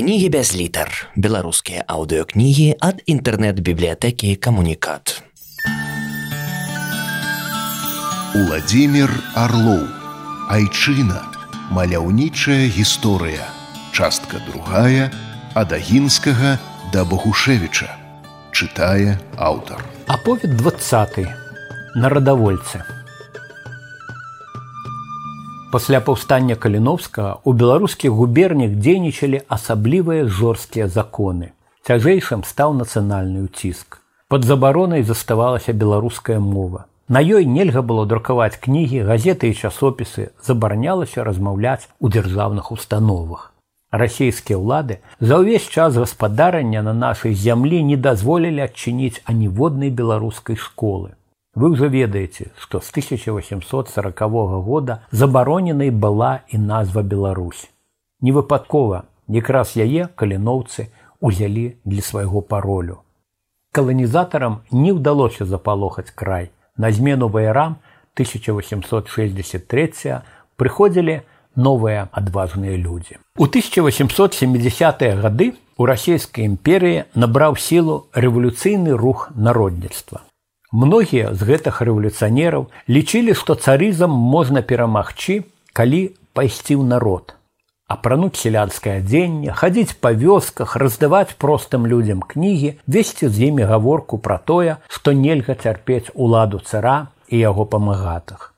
кнігі без літар беларускія аўдыокнігі ад інтэрнэт-бібліятэкі камунікат Уладзімир Арлоў Айчына. Маляўнічая гісторыя. Частка другая ад агінскага да Багушевіча чытае аўтар. Аповед 20 нарадавольцы Пасля паўстання каліновскага у беларускіх губернях дзейнічалі асаблівыя жорсткія законы. Цяжэйшым стаў нацыянальны ўціск. Пад забаронай заставалася беларуская мова. На ёй нельга было друкаваць кнігі, газеты і часопісы забаранялася размаўляць у дзяржаўных установах. Расійскія ўлады за ўвесь час гаспадарання на нашай зямлі не дазволілі адчыніць аніводнай беларускай школы. Вы ўжо ведаеце, што з 1840 года забароненай была і назва Беларусь. Невыпадкова якраз яе каліноўцы узялі для свайго паролю. Каланізатарам не ўдалося запалохаць край. На змену ваярам 1863 прыходзілі новыя адважныя людзі. У 1870-е гады у расійскай імперыі набраў сілу рэвалюцыйны рух народніцтва. Многія з гэтых рэвалюцыянераў лічылі, што царызам можна перамагчы, калі пайсці ў народ. Апрануць сялянскае адзенне, хадзіць па вёсках, раздаваць простым людзям кнігі, весці з імі гаворку пра тое, што нельга цярпець уладу цара і яго памагатых.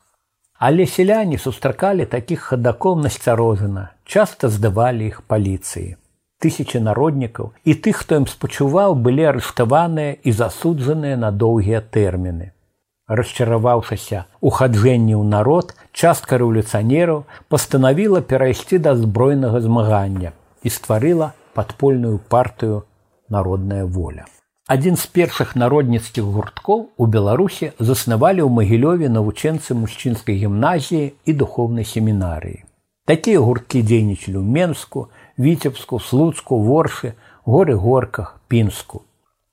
Але сяляне сустракалі такіх хадакоў насцярожана, часта здавалі іх паліцыі тысячи народнікаў і тых, хто ім спачуваў, былі арыштаваныя і засуджаныя на доўгія тэрміны. Расчараваўшыся у хаджэнні ў народ, частка рэвалюцыянераў пастанавіла перайсці да збройнага змагання і стварыла падпольную партыю народная воля. Адзін з першых народніцкіх гурткоў у Беларусі заснавалі ў магілёве навучэнцы мужчынскай гімназіі і духовнай семінарыі. Такія гурткі дзейнічалі ў Менску, віцебску слуцку воршы горы горках пінску.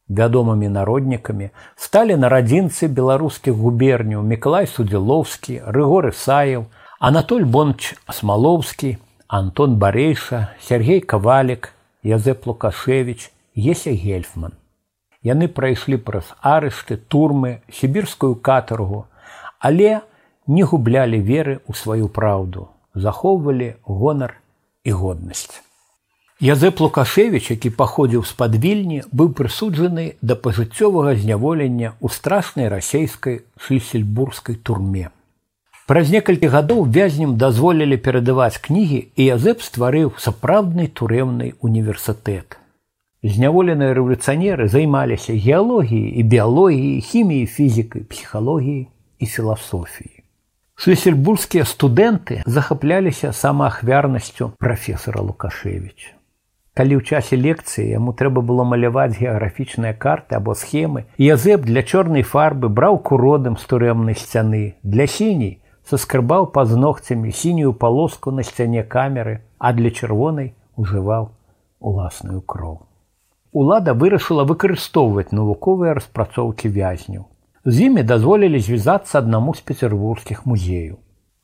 Вядомымі народнікамі сталі нарадзінцы беларускіх губерняў мікалай судзілоўскі рыгоры саяў анатоль бонч асмалоўскі антон барейша сергей кавалік язэп лукашевич еся гельфман. Яны прайшлі праз арышты турмы сібірскую катаргу але не гублялі веры ў сваю праўду захоўвалі гонар і годнасць Язэп Лукашевич, які паходзіў з-пад вільні, быў прысуджаны да пажыццёвага зняволення ў страшнай расейскай шлісельбургскай турме. Праз некалькі гадоў вязням дазволілі перадаваць кнігі і Язэп стварыў сапраўдны турэмны універсітэт. Зняволеныя рэвалюцыянеры займаліся геалогіяй і біялогіяй, хіміяй, фізікай, псіхалогіяй і філасофіяй. Шлісельбургскія студэнты захапляліся самаахвярнасцю прафесора Лукашевича калі ў часе лекцыі яму трэба было маляваць геаграфічныя карты або схемы язэп для чорнай фарбы браў куродам з турэмнай сцяны для сіній саскрыбаў паз ногцямі сінюю палоску на сцяне камеры а для чырвонай ужываў уласную кроў. Лада вырашыла выкарыстоўваць навуковыя распрацоўкі вязняў з імі дазволілі звязацца аднаму з пецербургскіх музеяў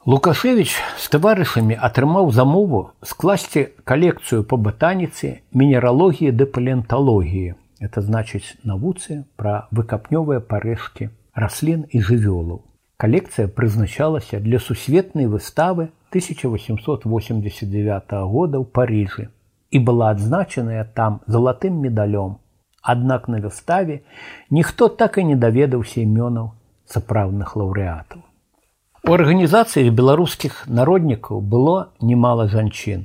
Лукашевич з таварышамі атрымаў замову скласці калекцыю па батаніцы мінералогіі ды палеанталогіі. Это значыць навуцы пра выкапнёвыя парэшкі раслін і жывёлаў. Калекцыя прызначалася для сусветнай выставы 1889 года ў Парыжы і была адзначаная там залатым медалём. Аднак на выставе ніхто так і не даведаўся імёнаў сапраўдных лаўрэатаў. У арганізацыі беларускіх народнікаў было немало жанчын.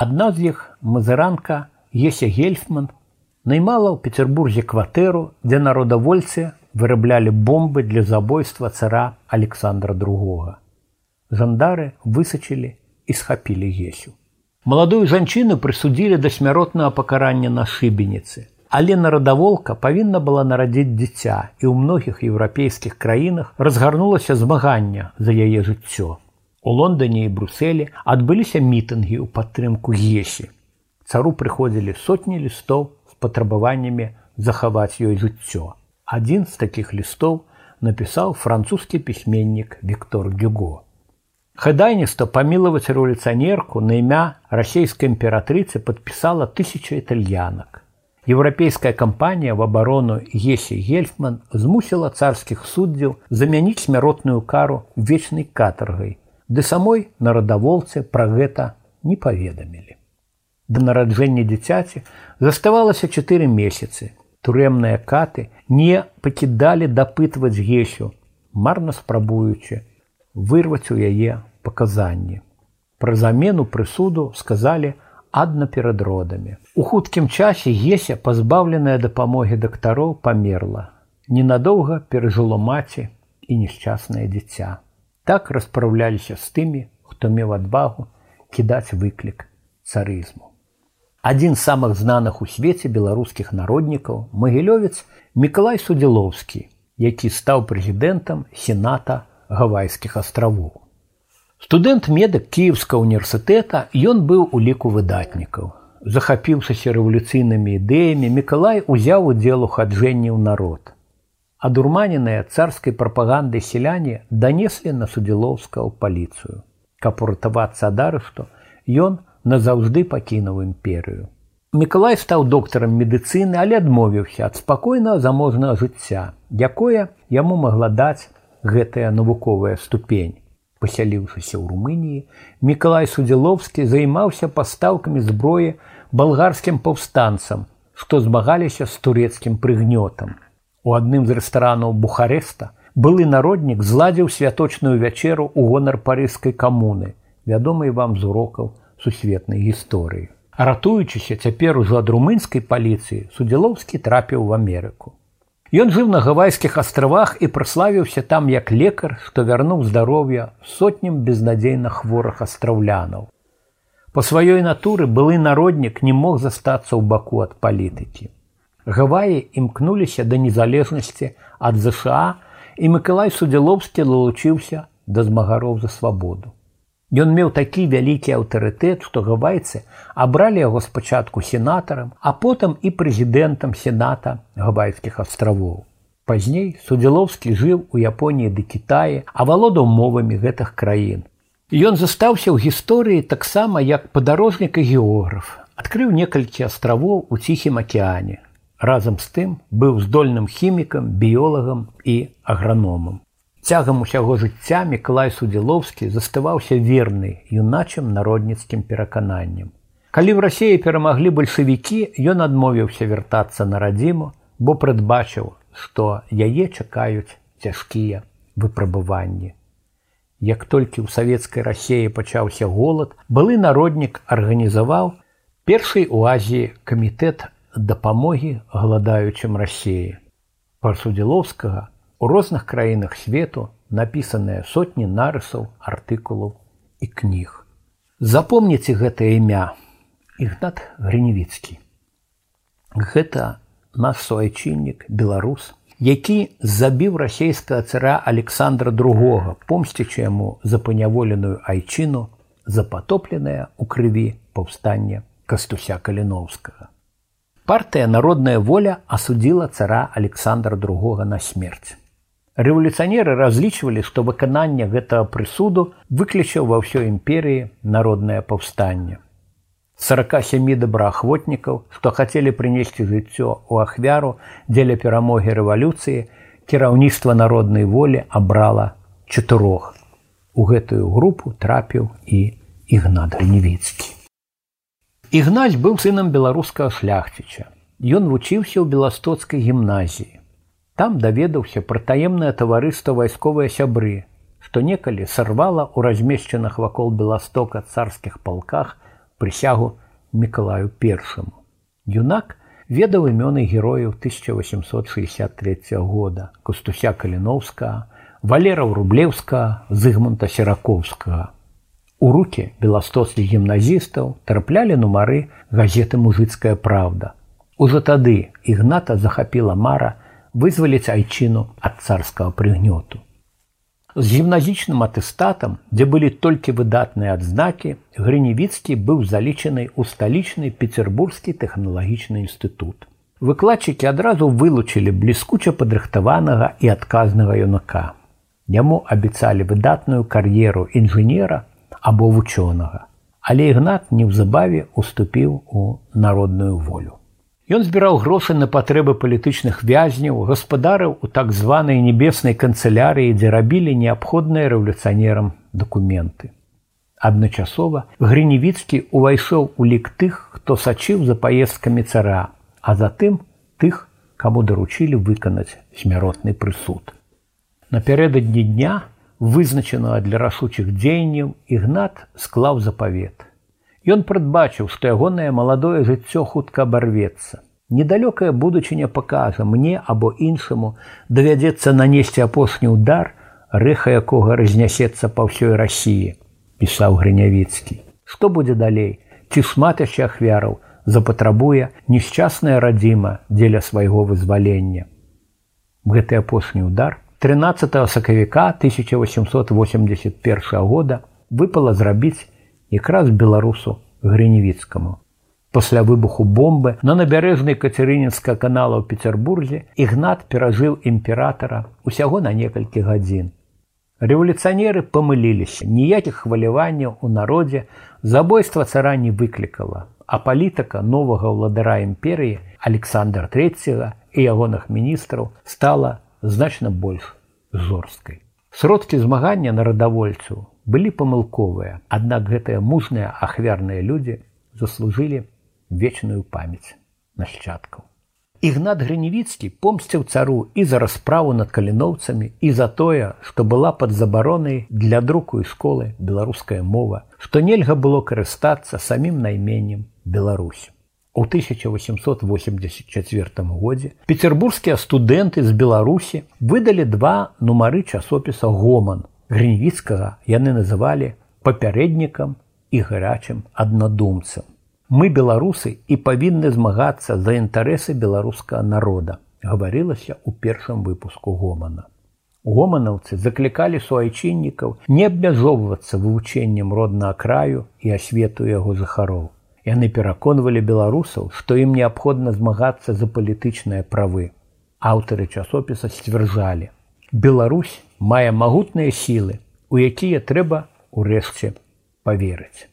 Адна з іх мазыранка Еся Гельфман наймала ў Петербурзе кватэру, дзе народавольцы выраблялі бомбы для забойства цара Александра II. Жандары высачылі і схапілі Есю. Маладую жанчыну прысудзілі да смяротнага пакарання на шыбеніцы, Але нарадаволка павінна была нарадзіць дзіця і ў многіх еўрапейскіх краінах разгарнулася змагання за яе жыццё. У Лондоне і Бруселі адбыліся мітынгі ў падтрымку Есі. Цару прыходзілі сотні лістоў з патрабаваннямі захаваць ёй жыццё. Адзін з такіх лістоў напісаў французскі пісьменнік Віктор Гюго. Хадайніцтва памілаваць рэволюцыянерку на імя расійскай імператрыцы падпісала тысяча італьянак. Еўрапейская кампанія в абарону Гесі Гельфман змусіла царскіх суддзяў замяніць смяротную кару вечнай катаргай, ды самой нарадаволцы пра гэта не паведамілі. Да нараджэння дзіцяці заставалася чатыры месяцы. Турэмныя каты не пакідалі дапытваць гесю, марна спрабуючы, вырваць у яе паказанні. Пра замену прысуду сказалі адна перад родамі. У хуткім часе Геся, пазбаўленая дапамогі дактароў памерла. Ненадоўга перажыло маці і несчаснае дзіця. Так распраўляліся з тымі, хто меў адвагу кідаць выклік царызму. Адзін з самых знаных у свеце беларускіх народнікаў магілёвец Мікалай Судзілоўскі, які стаў прэзідэнтам сената гавайскіх астравоў. Студэнт медык кіевска універсітэта ён быў у ліку выдатнікаў. Захапіўшыся рэвалюцыйнымі ідэямі Мікалай узяў удзел у хаджэнні ў народ. Адурманеныя царскай прапагандай сяляне данеслі на судзілоўска ў паліцыю. Каб уратавацца ад арышту, ён назаўжды пакінуў імперыю. Мікалай стаў доктарам медыцыны, але адмовіўся ад спакойнага заможнага жыцця, якое яму магла даць гэтая навуковая ступень. Пасяліўшыся ў Румыніі, Мікалай Судзіловскі займаўся пастаўкамі зброі балгарскім паўстанцам, што змагаліся з турэцкім прыгнётам. У адным з рэстаранаў Бухареста былы народнік зладзіў святочную вячэру ў гонар парыжскай камуны, вядомай вам з урокаў сусветнай гісторыі. Ратуючыся цяпер ужо ад румынскай паліцыі судзілоўскі трапіў в Амерыку. Ён жыў на гавайскіх астравах і праславіўся там як лекар, што вярнуў здароўя сотням безнадзейна хворых астраўлянаў. Па сваёй натуры былы народнік не мог застацца ў баку ад палітыкі. Гаваі імкнуліся да незалежнасці ад ЗША і Миколай Судзіловскі далучыўся да змагароў за свабоду. Ён меў такі вялікі аўтарытэт, што гавайцы абралі яго спачатку сенатарам, а потым і прэзідэнтам сената гавайскіх астравоў. Пазней судзілоўскі жыў у Японіі ды Кітаі, а валодаў мовамі гэтых краін. Ён застаўся ў гісторыі таксама як падарожнік і географ, адкрыў некалькі астравоў у ціхім акеане. Разам з тым быў здольным хімікам, біолагам і аграномам. Цягам усяго жыцця Мікалай Судзілоўскі заставаўся верны юначым народніцкім перакананнем. Калі ў рассіі перамаглі бальшавікі, ён адмовіўся вяртацца на радзіму, бо прадбачыў, што яе чакаюць цяжкія выпрабыванні. Як толькі ў савецкай рассеі пачаўся голад, былы народнік арганізаваў першай у Азіі камітэт дапамогі галадаючым рассеі. Парсудзілоўскага У розных краінах свету напісаныя сотні нарысаў, артыкулаў і кніг. Запомніце гэтае імя Ігнат Грыневіцкі. Гэта наш суайчыннік беларус, які забіў расійскага цара Александра II, помсцічы яму за паняволеную айчыну, запатопленая ў крыві паўстання кастуся каліноўскага. Партыя народная воля асудзіла цара Александра II на смерць. Рэвалюцыянеры разлічвалі, што выкананне гэтага прысуду выключыў ва ўсёй імперыі народнае паўстанне. 47 добраахвотнікаў, што хацелі прынесці жыццё ў ахвяру дзеля перамогі рэвалюцыі, кіраўніцтва народнай волі абрала чатырох. У гэтую групу трапіў і ігнат гневіцкі. Ігнаць быў сынам беларускага шляхціча. Ён вучыўся ў беластоцкай гімназіі. Там даведаўся пра таемнае таварыства вайсковыя сябры, што некалі сарвала ў размешчаных вакол беластока царскіх палках прысягу Миколаю першаму. Юнак ведаў імёны герояў 1863 года Костуся Каліновска, Валера Рублеўска, Зыгмунта Сераковскага. У рукі беластоцкіх гімназістаў траплялі нумары газеты мужыцкая праўда. Ужо тады ігната захапіла мара, вызваліць айчыну ад царскага прыгнёту. З гімназічным атэстатам, дзе былі толькі выдатныя адзнакі, Грыневіцкі быў залічаны ў сталічны пецербургскі тэхналагічны інстытут. Выкладчыкі адразу вылучылі бліскуча падрыхтаванага і адказнага юнака. Яму абяцалі выдатную кар'еру інжынера або вучонага. Але ігнат неўзабаве уступіў у народную волю. Ён збіраў грошы на патрэбы палітычных вязняў, гаспадарыў у так званай небеснай канцылярыі, дзе рабілі неабходныя рэвалюцыянерам дакументы. Адначасова Грыневіцкі ўвайшоў у лік тых, хто сачыў за паездкамі цара, а затым тых, каму даручілі выканаць смяротны прысуд. Напярэдадні дня, вызначанага для рашучых дзеянняў, ігнат склаў запавет. Ён прадбачыў, што ягонае маладое жыццё хутка абарвецца. Недалёкая будучыня пакажа мне або іншаму давядзецца нанесці апошні ўдар, рэха якога разнясецца па ўсёй рассіі, пісаў грынявіцкі. Што будзе далей, ці шмат яшчэ ахвяраў запатрабуе несчасная радзіма дзеля свайго вызвалення. Гэты апошні ўдар 13 сакавіка 1881 года выпала зрабіць якраз беларусу грыневіцкаму. Пасля выбуху бомбы на набярэжнай кацярынінска канала ў Петербурзе ігнат перажыў імператара усяго на некалькі гадзін. Рэвалюцыянеры памыліліся, ніякіх хваляванняў у народзе забойства цара не выклікала, а палітыка новага ўладара імперыі Александр III і ягоных міністраў стала значна больш жорсткай. Сродкі змагання нарадавольцаў былі памылковыя, аднак гэтыя мужныя ахвярныя людзі заслужылі вечную памяць нашчадкаў. Ігнат Грыневіцкі помсціў цару і за расправу над каліноўцамі і за тое, што была пад забаронай для друку і школы беларуская мова, што нельга было карыстацца самім найменнем Беларусь. У 1884 годзе петербургскія студэнты з Беларусі выдалі два нумары часопіса гоман. Грінвіцкага яны называлі папярэднікам і гарачым аднадумцам. Мы беларусы і павінны змагацца за інтарэсы беларускага народа, гаварылася ў першым выпуску гомана. Гоманаўцы заклікалі суайчыннікаў не абмяжоўвацца вывучэннем роднага краю і асвету яго захароў. Яны пераконвалі беларусаў, што ім неабходна змагацца за палітычныя правы. Аўтары часопіса сцвярджалі: Беларусь мае магутныя сілы, у якія трэба ўрэшце поверыць.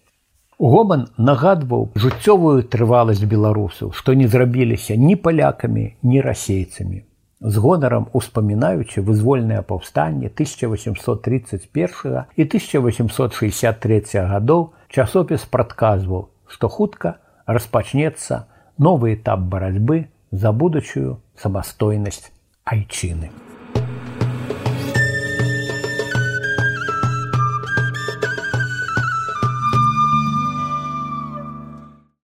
Гоман нагадваў жыццёвую трываласць беларусаў, што не зрабіліся ні палякамі, ні расейцамі. З гонарам успамінаючы вызвольнае паўстанне 1831 і 1863 гадоў часопіс прадказваў, што хутка распачнецца новы этап барацьбы за будучую самастойнасць айчыны.